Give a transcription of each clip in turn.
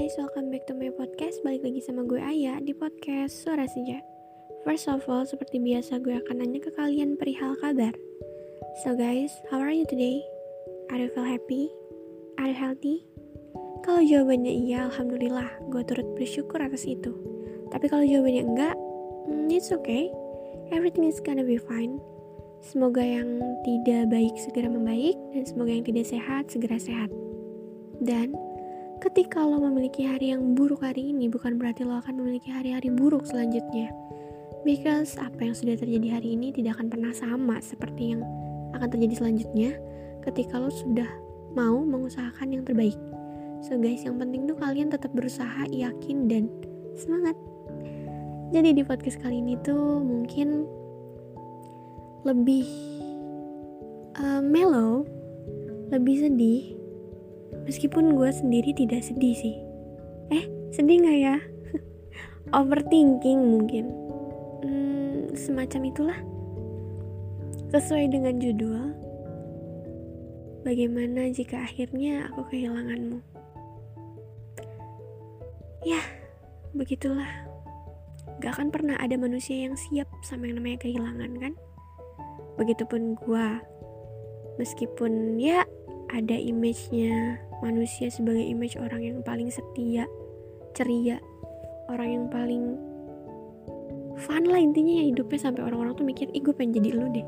guys, welcome back to my podcast. Balik lagi sama gue Aya di podcast Suara Senja. First of all, seperti biasa gue akan nanya ke kalian perihal kabar. So guys, how are you today? Are you feel happy? Are you healthy? Kalau jawabannya iya, Alhamdulillah, gue turut bersyukur atas itu. Tapi kalau jawabannya enggak, hmm, it's okay. Everything is gonna be fine. Semoga yang tidak baik segera membaik Dan semoga yang tidak sehat segera sehat. Dan ketika lo memiliki hari yang buruk hari ini bukan berarti lo akan memiliki hari-hari buruk selanjutnya. Because apa yang sudah terjadi hari ini tidak akan pernah sama seperti yang akan terjadi selanjutnya ketika lo sudah mau mengusahakan yang terbaik. So guys yang penting tuh kalian tetap berusaha yakin dan semangat. Jadi di podcast kali ini tuh mungkin lebih uh, mellow lebih sedih Meskipun gue sendiri tidak sedih sih. Eh, sedih gak ya? Overthinking mungkin. Hmm, semacam itulah. Sesuai dengan judul, bagaimana jika akhirnya aku kehilanganmu? Ya, begitulah. Gak akan pernah ada manusia yang siap sama yang namanya kehilangan kan? Begitupun gue. Meskipun ya ada image-nya manusia sebagai image orang yang paling setia, ceria, orang yang paling fun lah intinya ya hidupnya sampai orang-orang tuh mikir, ih gue pengen jadi lu deh.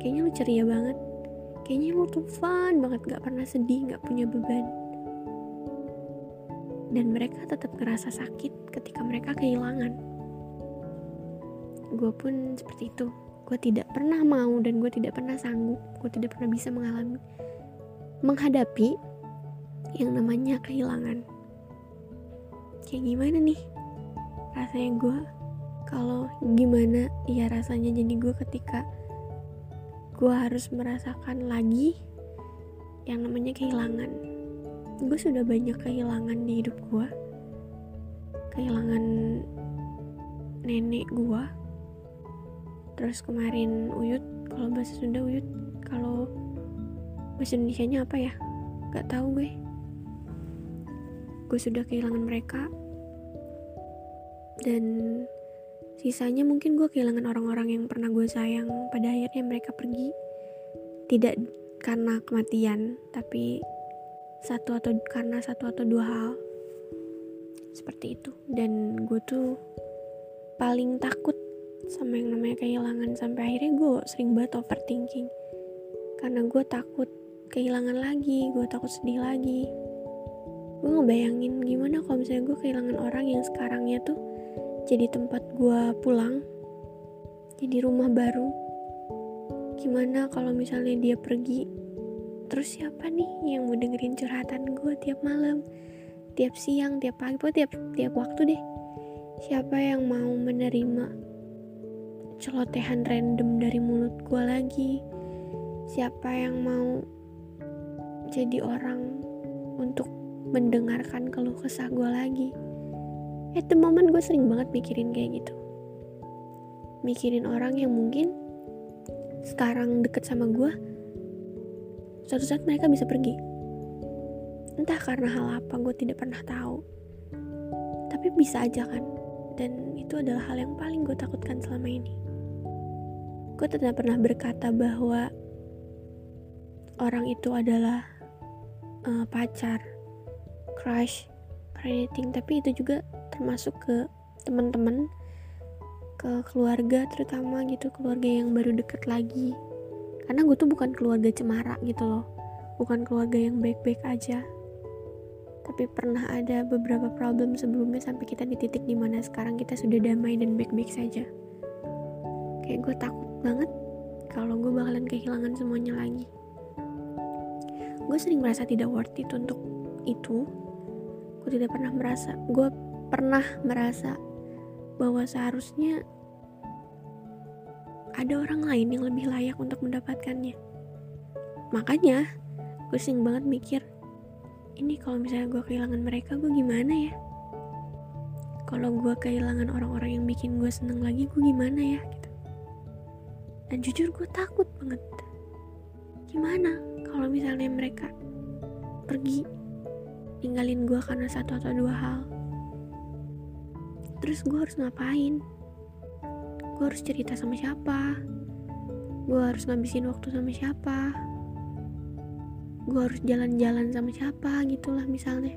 Kayaknya lu ceria banget, kayaknya lu tuh fun banget, gak pernah sedih, gak punya beban. Dan mereka tetap ngerasa sakit ketika mereka kehilangan. Gue pun seperti itu. Gue tidak pernah mau dan gue tidak pernah sanggup. Gue tidak pernah bisa mengalami menghadapi yang namanya kehilangan. Kayak gimana nih rasanya gue kalau gimana ya rasanya jadi gue ketika gue harus merasakan lagi yang namanya kehilangan. Gue sudah banyak kehilangan di hidup gue kehilangan nenek gue terus kemarin Uyut kalau bahasa Sunda Uyut bahasa Indonesia nya apa ya? Gak tahu gue. Gue sudah kehilangan mereka. Dan sisanya mungkin gue kehilangan orang-orang yang pernah gue sayang. Pada akhirnya mereka pergi. Tidak karena kematian tapi satu atau karena satu atau dua hal. Seperti itu. Dan gue tuh paling takut sama yang namanya kehilangan. Sampai akhirnya gue sering banget overthinking. Karena gue takut kehilangan lagi gue takut sedih lagi. Gue ngebayangin gimana kalau misalnya gue kehilangan orang yang sekarangnya tuh jadi tempat gue pulang jadi rumah baru. Gimana kalau misalnya dia pergi? Terus siapa nih yang mau dengerin curhatan gue tiap malam tiap siang tiap pagi pokoknya tiap tiap waktu deh. Siapa yang mau menerima celotehan random dari mulut gue lagi? Siapa yang mau jadi orang untuk mendengarkan keluh kesah gue lagi. At the moment gue sering banget mikirin kayak gitu. Mikirin orang yang mungkin sekarang deket sama gue suatu saat mereka bisa pergi. Entah karena hal apa gue tidak pernah tahu. Tapi bisa aja kan? Dan itu adalah hal yang paling gue takutkan selama ini. Gue tidak pernah berkata bahwa orang itu adalah uh, pacar crush anything tapi itu juga termasuk ke teman-teman ke keluarga terutama gitu keluarga yang baru deket lagi. Karena gue tuh bukan keluarga cemara gitu loh. Bukan keluarga yang baik-baik aja. Tapi pernah ada beberapa problem sebelumnya sampai kita di titik di mana sekarang kita sudah damai dan baik-baik saja. Kayak gue takut banget kalau gue bakalan kehilangan semuanya lagi gue sering merasa tidak worth it untuk itu. Gue tidak pernah merasa gue pernah merasa bahwa seharusnya ada orang lain yang lebih layak untuk mendapatkannya. Makanya gue sering banget mikir ini kalau misalnya gue kehilangan mereka gue gimana ya? Kalau gue kehilangan orang-orang yang bikin gue seneng lagi gue gimana ya? Gitu. Dan jujur gue takut banget. Gimana kalau misalnya mereka pergi ninggalin gue karena satu atau dua hal. Terus gue harus ngapain? Gue harus cerita sama siapa? Gue harus ngabisin waktu sama siapa? Gue harus jalan-jalan sama siapa gitulah misalnya.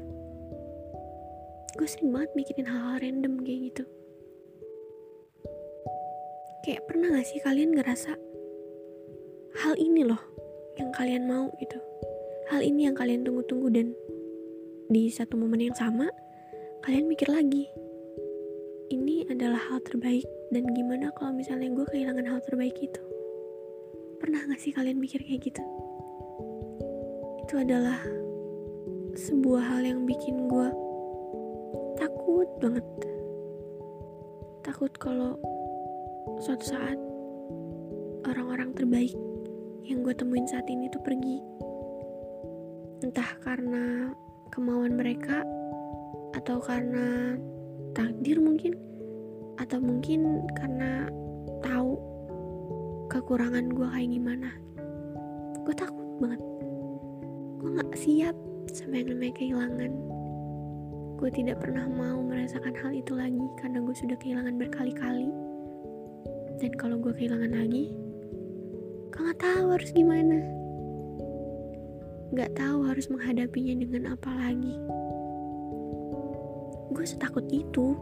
Gue sering banget mikirin hal-hal random kayak gitu. Kayak pernah gak sih kalian ngerasa hal ini loh yang kalian mau gitu. Hal ini yang kalian tunggu-tunggu dan di satu momen yang sama kalian mikir lagi. Ini adalah hal terbaik dan gimana kalau misalnya gue kehilangan hal terbaik itu? Pernah gak sih kalian mikir kayak gitu? Itu adalah sebuah hal yang bikin gue takut banget. Takut kalau suatu saat orang-orang terbaik yang gue temuin saat ini tuh pergi. Entah karena kemauan mereka atau karena takdir mungkin atau mungkin karena tahu kekurangan gue kayak gimana. Gue takut banget. Gue gak siap sama yang namanya kehilangan. Gue tidak pernah mau merasakan hal itu lagi karena gue sudah kehilangan berkali-kali. Dan kalau gue kehilangan lagi gue gak tahu harus gimana gak tahu harus menghadapinya dengan apa lagi. Gue setakut itu.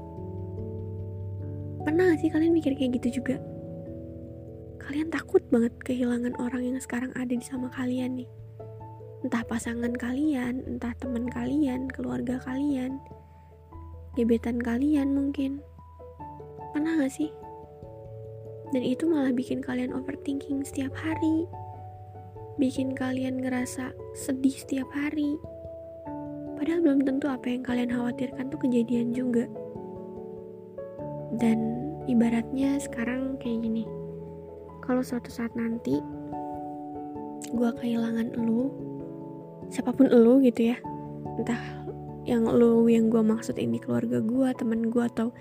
Pernah gak sih kalian mikir kayak gitu juga? Kalian takut banget kehilangan orang yang sekarang ada di sama kalian nih. Entah pasangan kalian, entah teman kalian, keluarga kalian, gebetan kalian mungkin. Pernah gak sih? Dan itu malah bikin kalian overthinking setiap hari bikin kalian ngerasa sedih setiap hari. Padahal belum tentu apa yang kalian khawatirkan tuh kejadian juga. Dan ibaratnya sekarang kayak gini. Kalau suatu saat nanti gue kehilangan elu, siapa pun elu gitu ya, entah yang elu yang gue maksud ini keluarga gue, temen gue atau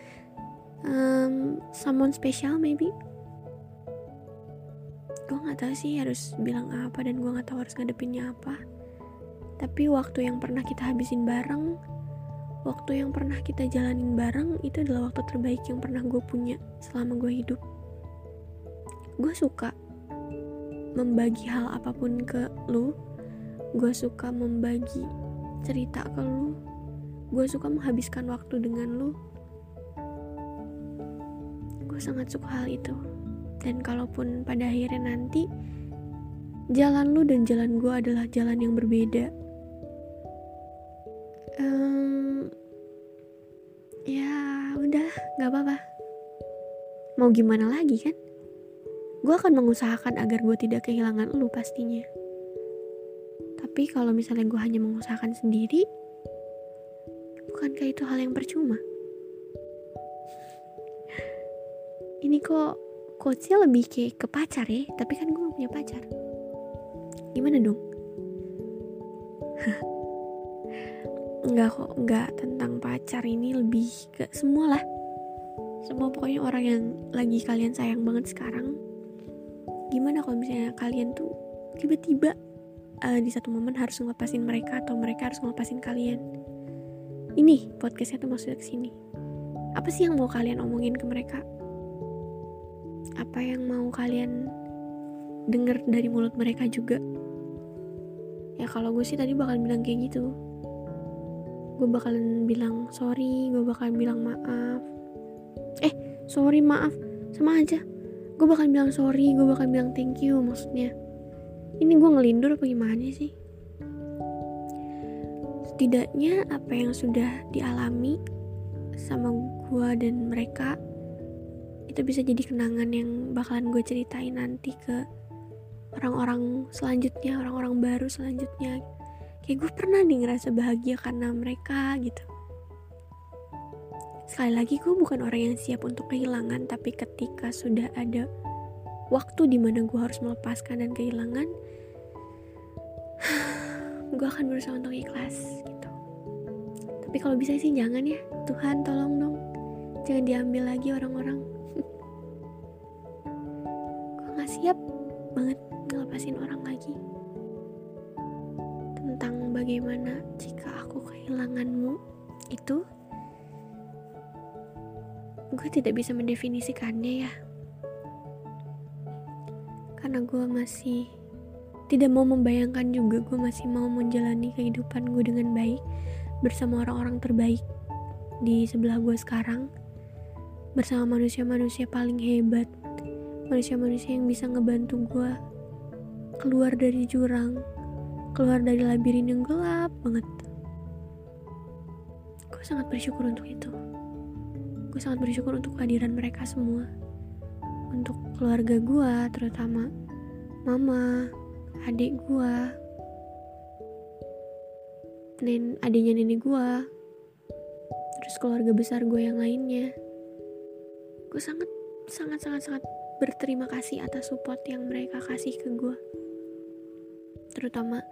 um, someone special maybe gue nggak tahu sih harus bilang apa dan gue nggak tahu harus ngadepinnya apa. Tapi waktu yang pernah kita habisin bareng waktu yang pernah kita jalanin bareng itu adalah waktu terbaik yang pernah gue punya selama gue hidup. Gue suka membagi hal apa pun ke lu. Gue suka membagi cerita ke lu. Gue suka menghabiskan waktu dengan lu. Gue sangat suka hal itu dan kalaupun pada akhirnya nanti jalan lu dan jalan gue adalah jalan yang berbeda. Um, ya udah nggak apa-apa. Mau gimana lagi kan? Gue akan mengusahakan agar gue tidak kehilangan lu pastinya. Tapi kalau misalnya gue hanya mengusahakan sendiri bukankah itu hal yang percuma? Ini kok quotesnya lebih kayak ke pacar ya tapi kan gue gak punya pacar. Gimana dong? Enggak kok enggak tentang pacar ini lebih ke semua lah. Semua pokoknya orang yang lagi kalian sayang banget sekarang. Gimana kalau misalnya kalian tuh tiba-tiba uh, di satu momen harus ngelepasin mereka atau mereka harus ngelepasin kalian? Ini podcastnya tuh maksudnya ke sini apa sih yang mau kalian omongin ke mereka apa yang mau kalian denger dari mulut mereka juga? Ya kalau gue sih tadi bakal bilang kayak gitu. Gue bakalan bilang sorry gue bakalan bilang maaf. Eh sorry maaf. Sama aja. Gue bakal bilang sorry gue bakal bilang thank you maksudnya. Ini gue ngelindur apa gimana sih? Setidaknya apa yang sudah dialami sama gue dan mereka itu bisa jadi kenangan yang bakalan gue ceritain nanti ke orang-orang selanjutnya orang-orang baru selanjutnya. Kayak gue pernah nih ngerasa bahagia karena mereka gitu. Sekali lagi gue bukan orang yang siap untuk kehilangan tapi ketika sudah ada waktu di mana gue harus melepaskan dan kehilangan gue akan berusaha untuk ikhlas gitu. Tapi kalau bisa sih jangan ya. Tuhan tolong dong. Jangan diambil lagi orang-orang siap banget ngelepasin orang lagi tentang bagaimana jika aku kehilanganmu itu. Gue tidak bisa mendefinisikannya ya. Karena gue masih tidak mau membayangkan juga gue masih mau menjalani kehidupan gue dengan baik bersama orang-orang terbaik di sebelah gue sekarang bersama manusia-manusia paling hebat manusia-manusia yang bisa ngebantu gue keluar dari jurang keluar dari labirin yang gelap banget. Gue sangat bersyukur untuk itu. Gue sangat bersyukur untuk kehadiran mereka semua. Untuk keluarga gue terutama mama adik gue nen adiknya nenek gue terus keluarga besar gue yang lainnya. Gue sangat sangat sangat sangat berterima kasih atas support yang mereka kasih ke gue terutama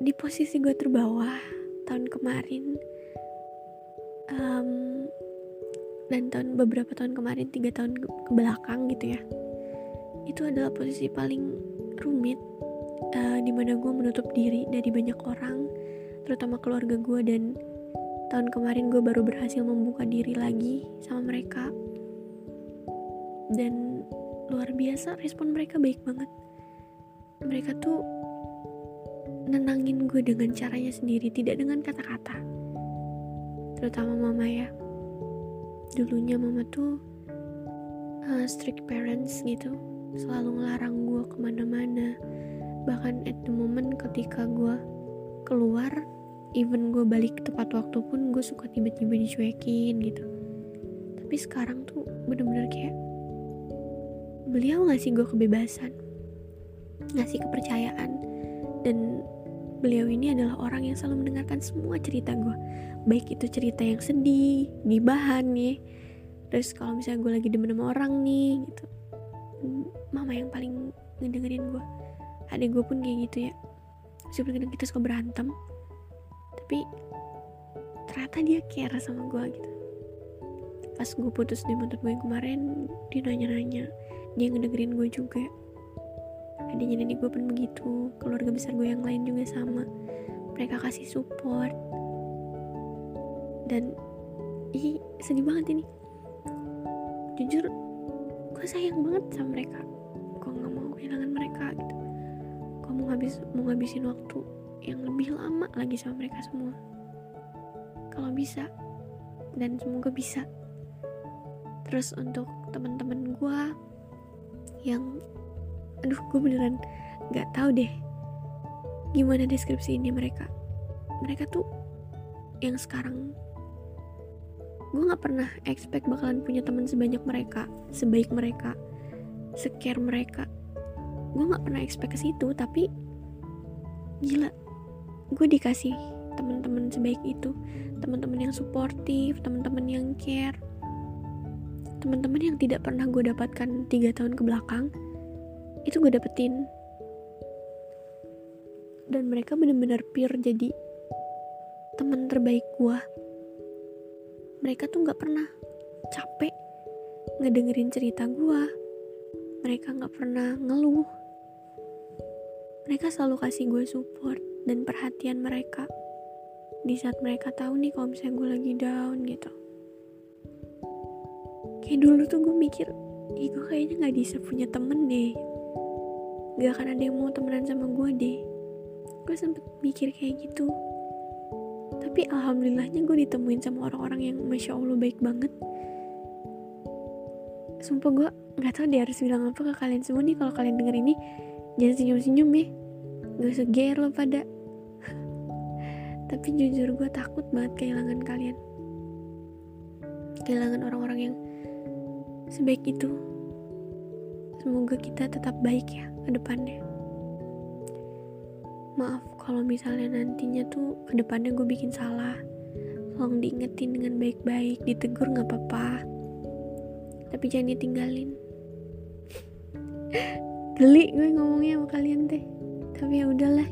di posisi gue terbawah tahun kemarin um, dan tahun beberapa tahun kemarin tiga tahun ke, belakang gitu ya. Itu adalah posisi paling rumit uh, di mana gue menutup diri dari banyak orang terutama keluarga gue dan tahun kemarin gue baru berhasil membuka diri lagi sama mereka dan luar biasa respon mereka baik banget. Mereka tuh nenangin gue dengan caranya sendiri tidak dengan kata-kata. Terutama mama ya. Dulunya mama tuh uh, strict parents gitu. Selalu ngelarang gue ke mana-mana. Bahkan at the moment ketika gue keluar even gue balik tepat waktu pun gue suka tiba-tiba dicuekin gitu. Tapi sekarang tuh bener-bener kayak beliau ngasih gue kebebasan ngasih kepercayaan dan beliau ini adalah orang yang selalu mendengarkan semua cerita gue baik itu cerita yang sedih gibahan nih terus kalau misalnya gue lagi demen sama orang nih gitu. Mama yang paling ngedengerin gue adik gue pun kayak gitu ya. Meskipun kadang kita suka berantem tapi ternyata dia care sama gue gitu. Pas gue putus di mantan gue yang kemarin dia nanya-nanya dia ngedengerin gue juga. Adiknya nenek gue pun begitu. Keluarga besar gue yang lain juga sama. Mereka kasih support. Dan ih sedih banget ini. Jujur gue sayang banget sama mereka. Gue nggak mau kehilangan mereka gitu. Gue mau ngabis mau ngabisin waktu yang lebih lama lagi sama mereka semua. Kalau bisa dan semoga bisa. Terus untuk teman-teman gue yang aduh gue beneran nggak tahu deh gimana deskripsi ini mereka. Mereka tuh yang sekarang gue nggak pernah expect bakalan punya teman sebanyak mereka sebaik mereka secare mereka. Gue nggak pernah expect ke situ tapi gila gue dikasih teman-teman sebaik itu. Teman-teman yang suportif teman-teman yang care teman-teman yang tidak pernah gue dapatkan tiga tahun ke belakang itu gue dapetin. Dan mereka bener-bener pure jadi teman terbaik gue mereka tuh nggak pernah capek ngedengerin cerita gue mereka nggak pernah ngeluh. Mereka selalu kasih gue support dan perhatian mereka di saat mereka tahu nih kalau misalnya gue lagi down gitu kayak dulu tuh gue mikir ih gue kayaknya nggak bisa punya temen deh. Gak akan ada yang mau temenan sama gue deh. Gue sempet mikir kayak gitu. Tapi alhamdulillahnya gue ditemuin sama orang-orang yang masya allah baik banget. Sumpah gue nggak tahu dia harus bilang apa ke kalian semua nih kalau kalian denger ini jangan senyum-senyum ya. Gak usah ger lo pada. Tapi jujur gue takut banget kehilangan kalian. Kehilangan orang-orang yang sebaik itu. Semoga kita tetap baik ya ke depannya. Maaf kalau misalnya nantinya tuh ke depannya gue bikin salah. Tolong diingetin dengan baik-baik ditegur nggak apa-apa. Tapi jangan ditinggalin. Geli gue ngomongnya sama kalian teh. Tapi ya udahlah.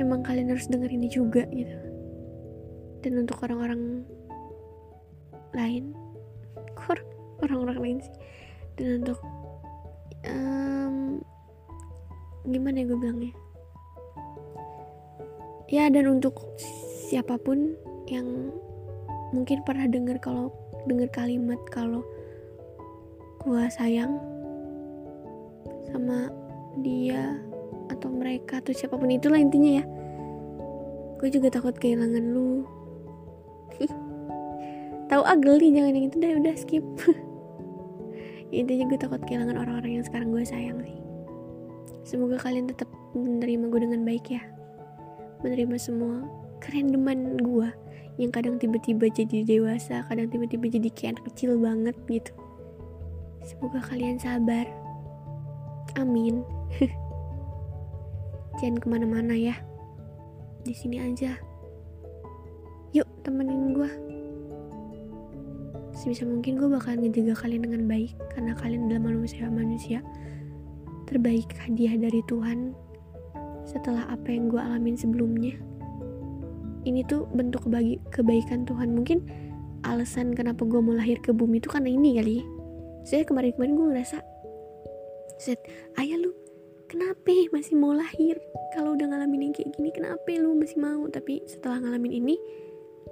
Emang kalian harus denger ini juga gitu. Dan untuk orang-orang lain orang-orang lain sih. Dan untuk um, gimana ya gue bilangnya? Ya dan untuk siapa pun yang mungkin pernah dengar kalau dengar kalimat kalau gua sayang sama dia atau mereka atau siapa pun itulah intinya ya. Gue juga takut kehilangan lu tahu ugly jangan yang itu deh udah skip. Intinya gue takut kehilangan orang-orang yang sekarang gue sayang sih. Semoga kalian tetap menerima gue dengan baik ya. Menerima semua kerendeman gue yang kadang tiba-tiba jadi dewasa kadang tiba-tiba jadi kayak anak kecil banget gitu. Semoga kalian sabar. Amin. Jangan ke mana-mana ya. Di sini aja. Yuk temenin gue sebisa mungkin gue bakal ngejaga kalian dengan baik karena kalian adalah manusia manusia terbaik hadiah dari Tuhan setelah apa yang gue alamin sebelumnya. Ini tuh bentuk kebagi kebaikan Tuhan. Mungkin alasan kenapa gue mau lahir ke bumi itu karena ini kali saya kemarin-kemarin gue ngerasa set ayah lu kenapa masih mau lahir? Kalau udah ngalamin yang kayak gini kenapa lu masih mau? Tapi setelah ngalamin ini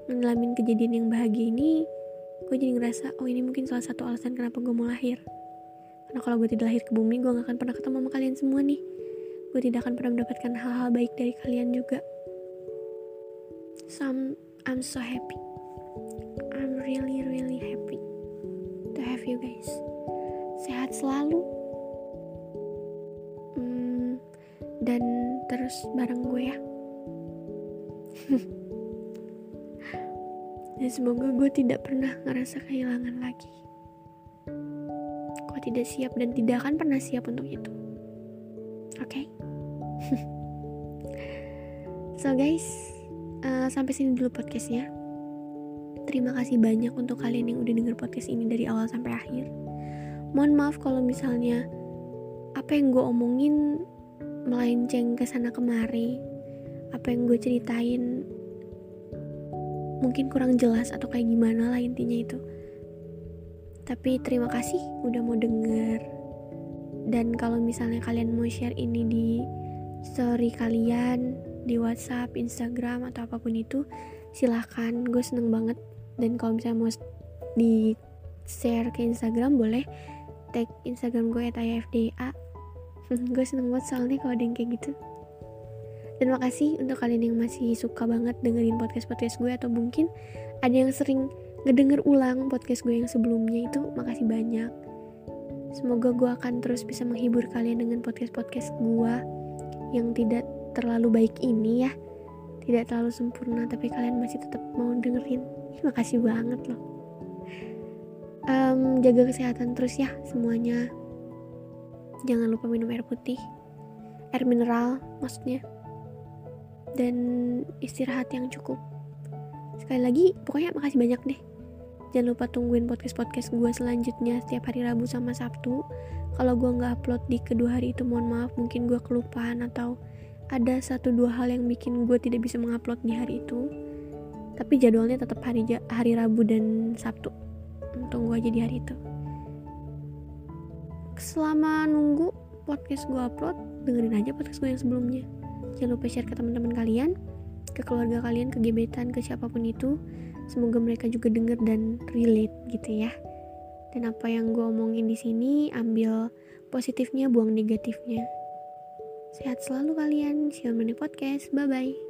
ngalamin kejadian yang bahagia ini gue jadi ngerasa oh ini mungkin salah satu alasan kenapa gue mau lahir. Karena kalau gue tidak lahir ke bumi gue gak akan pernah ketemu sama kalian semua nih. Gue tidak akan pernah mendapatkan hal-hal baik dari kalian juga. So I'm, I'm so happy. I'm really really happy to have you guys. Sehat selalu. Dan terus bareng gue ya dan semoga gue tidak pernah ngerasa kehilangan lagi. Gue tidak siap dan tidak akan pernah siap untuk itu. Oke? Okay? so guys uh, sampai sini dulu podcastnya. Terima kasih banyak untuk kalian yang udah denger podcast ini dari awal sampai akhir. Mohon maaf kalau misalnya apa yang gue omongin melenceng ke sana kemari apa yang gue ceritain mungkin kurang jelas atau kayak gimana lah intinya itu. Tapi terima kasih udah mau denger. Dan kalau misalnya kalian mau share ini di story kalian di WhatsApp, Instagram atau apa pun itu silahkan. Gue seneng banget. Dan kalau misalnya mau di share ke Instagram boleh tag Instagram gue at gue seneng banget soalnya kalau ada yang kayak gitu dan makasih untuk kalian yang masih suka banget dengerin podcast-podcast gue atau mungkin ada yang sering ngedenger ulang podcast gue yang sebelumnya itu makasih banyak. Semoga gue akan terus bisa menghibur kalian dengan podcast-podcast gue yang tidak terlalu baik ini ya. Tidak terlalu sempurna tapi kalian masih tetap mau dengerin. Makasih banget loh. Um, jaga kesehatan terus ya semuanya. Jangan lupa minum air putih. Air mineral maksudnya dan istirahat yang cukup. Sekali lagi pokoknya makasih banyak deh. Jangan lupa tungguin podcast-podcast gue selanjutnya setiap hari Rabu sama Sabtu. Kalau gue nggak upload di kedua hari itu mohon maaf mungkin gue kelupaan atau ada satu dua hal yang bikin gue tidak bisa mengupload di hari itu. Tapi jadwalnya tetap hari hari Rabu dan Sabtu tunggu aja di hari itu. Selama nunggu podcast gue upload dengerin aja podcast gue yang sebelumnya jangan lupa share ke teman-teman kalian ke keluarga kalian ke gebetan ke siapa pun itu. Semoga mereka juga denger dan relate gitu ya. Dan apa yang gue omongin di sini ambil positifnya buang negatifnya. Sehat selalu kalian. See you podcast. Bye bye